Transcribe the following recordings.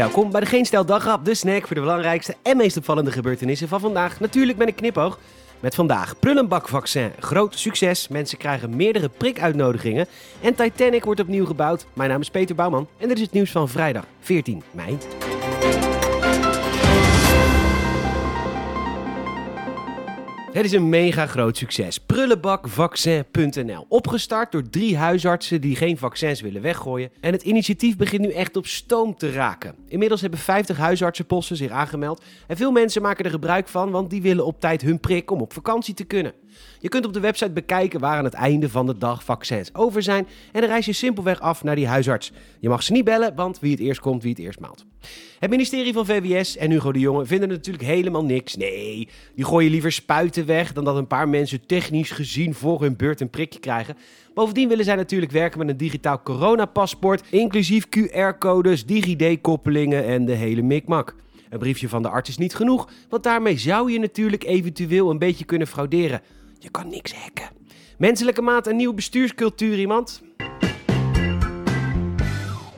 Welkom bij de Geen Stel Dagrap, de snack voor de belangrijkste en meest opvallende gebeurtenissen van vandaag. Natuurlijk met een knipoog. Met vandaag prullenbakvaccin, groot succes. Mensen krijgen meerdere prikuitnodigingen. En Titanic wordt opnieuw gebouwd. Mijn naam is Peter Bouwman en dit is het nieuws van vrijdag 14 mei. Het is een mega groot succes. Prullenbakvaccin.nl. Opgestart door drie huisartsen die geen vaccins willen weggooien. En het initiatief begint nu echt op stoom te raken. Inmiddels hebben 50 huisartsenposten zich aangemeld. En veel mensen maken er gebruik van, want die willen op tijd hun prik om op vakantie te kunnen. Je kunt op de website bekijken waar aan het einde van de dag vaccins over zijn. En dan reis je simpelweg af naar die huisarts. Je mag ze niet bellen, want wie het eerst komt, wie het eerst maalt. Het ministerie van VWS en Hugo de Jonge vinden natuurlijk helemaal niks. Nee, die gooien liever spuiten weg dan dat een paar mensen technisch gezien voor hun beurt een prikje krijgen. Bovendien willen zij natuurlijk werken met een digitaal coronapaspoort, inclusief QR-codes, DigiD-koppelingen en de hele mikmak. Een briefje van de arts is niet genoeg, want daarmee zou je natuurlijk eventueel een beetje kunnen frauderen. Je kan niks hacken. Menselijke maat en nieuwe bestuurscultuur, iemand?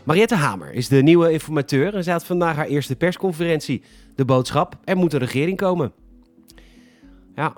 Mariette Hamer is de nieuwe informateur en zij had vandaag haar eerste persconferentie. De boodschap, er moet een regering komen. Ja.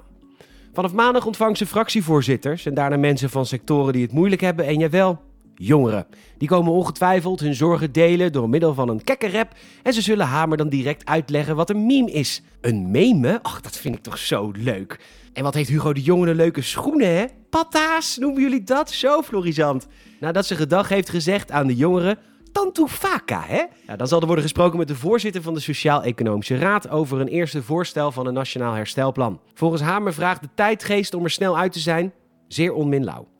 Vanaf maandag ontvangt ze fractievoorzitters en daarna mensen van sectoren die het moeilijk hebben en jawel, jongeren. Die komen ongetwijfeld hun zorgen delen door middel van een kekke rap en ze zullen Hamer dan direct uitleggen wat een meme is. Een meme? Ach, dat vind ik toch zo leuk. En wat heeft Hugo de Jonge een leuke schoenen, hè? Patta's, noemen jullie dat? Zo florisant. Nadat ze gedag heeft gezegd aan de jongeren, Tantufaka, hè? Ja, dan zal er worden gesproken met de voorzitter van de Sociaal-Economische Raad over een eerste voorstel van een Nationaal Herstelplan. Volgens Hamer vraagt de tijdgeest om er snel uit te zijn zeer onminlauw.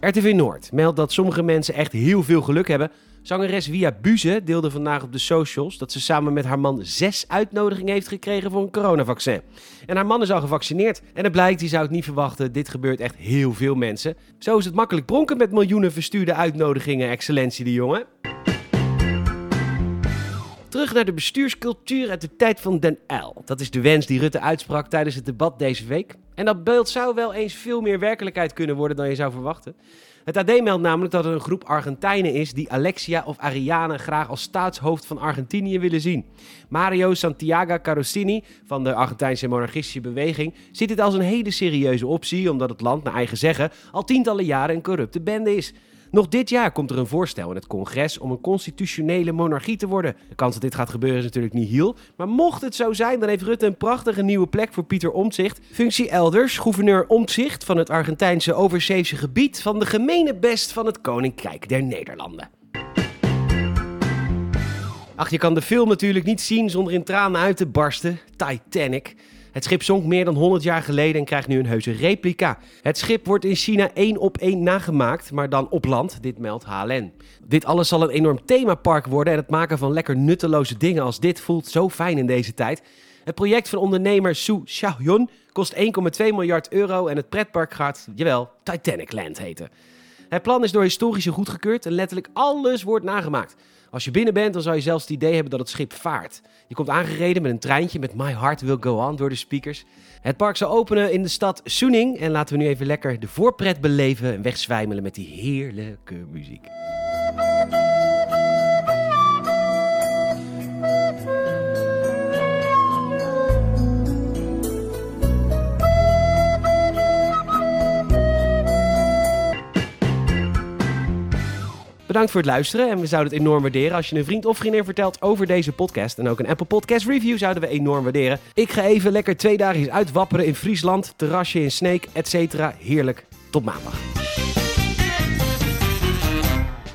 RTV Noord meldt dat sommige mensen echt heel veel geluk hebben. Zangeres Via Buze deelde vandaag op de socials dat ze samen met haar man zes uitnodigingen heeft gekregen voor een coronavaccin. En haar man is al gevaccineerd. En het blijkt, die zou het niet verwachten, dit gebeurt echt heel veel mensen. Zo is het makkelijk pronken met miljoenen verstuurde uitnodigingen, excellentie de jongen. Terug naar de bestuurscultuur uit de tijd van Den Uyl. Dat is de wens die Rutte uitsprak tijdens het debat deze week. En dat beeld zou wel eens veel meer werkelijkheid kunnen worden dan je zou verwachten. Het AD meldt namelijk dat er een groep Argentijnen is die Alexia of Ariane graag als staatshoofd van Argentinië willen zien. Mario Santiago Carosini van de Argentijnse monarchistische beweging ziet dit als een hele serieuze optie, omdat het land, naar eigen zeggen, al tientallen jaren een corrupte bende is. Nog dit jaar komt er een voorstel in het congres om een constitutionele monarchie te worden. De kans dat dit gaat gebeuren is natuurlijk niet heel. Maar mocht het zo zijn, dan heeft Rutte een prachtige nieuwe plek voor Pieter Omtzigt. Functie elders, gouverneur Omtzigt van het Argentijnse overzeese gebied van de gemene best van het Koninkrijk der Nederlanden. Ach, je kan de film natuurlijk niet zien zonder in tranen uit te barsten. Titanic. Het schip zonk meer dan 100 jaar geleden en krijgt nu een heuse replica. Het schip wordt in China één op één nagemaakt, maar dan op land. Dit meldt HLN. Dit alles zal een enorm themapark worden en het maken van lekker nutteloze dingen als dit voelt zo fijn in deze tijd. Het project van ondernemer Su Xiaoyun kost 1,2 miljard euro en het pretpark gaat, jawel, Titanic Land heten. Het plan is door historici goedgekeurd en letterlijk alles wordt nagemaakt. Als je binnen bent, dan zou je zelfs het idee hebben dat het schip vaart. Je komt aangereden met een treintje met My Heart Will Go On door de speakers. Het park zal openen in de stad Suning en laten we nu even lekker de voorpret beleven en wegzwijmelen met die heerlijke muziek. Bedankt voor het luisteren en we zouden het enorm waarderen als je een vriend of vriendin vertelt over deze podcast. En ook een Apple Podcast review zouden we enorm waarderen. Ik ga even lekker twee dagen uitwapperen in Friesland, terrasje in Sneek, etc. Heerlijk. Tot maandag.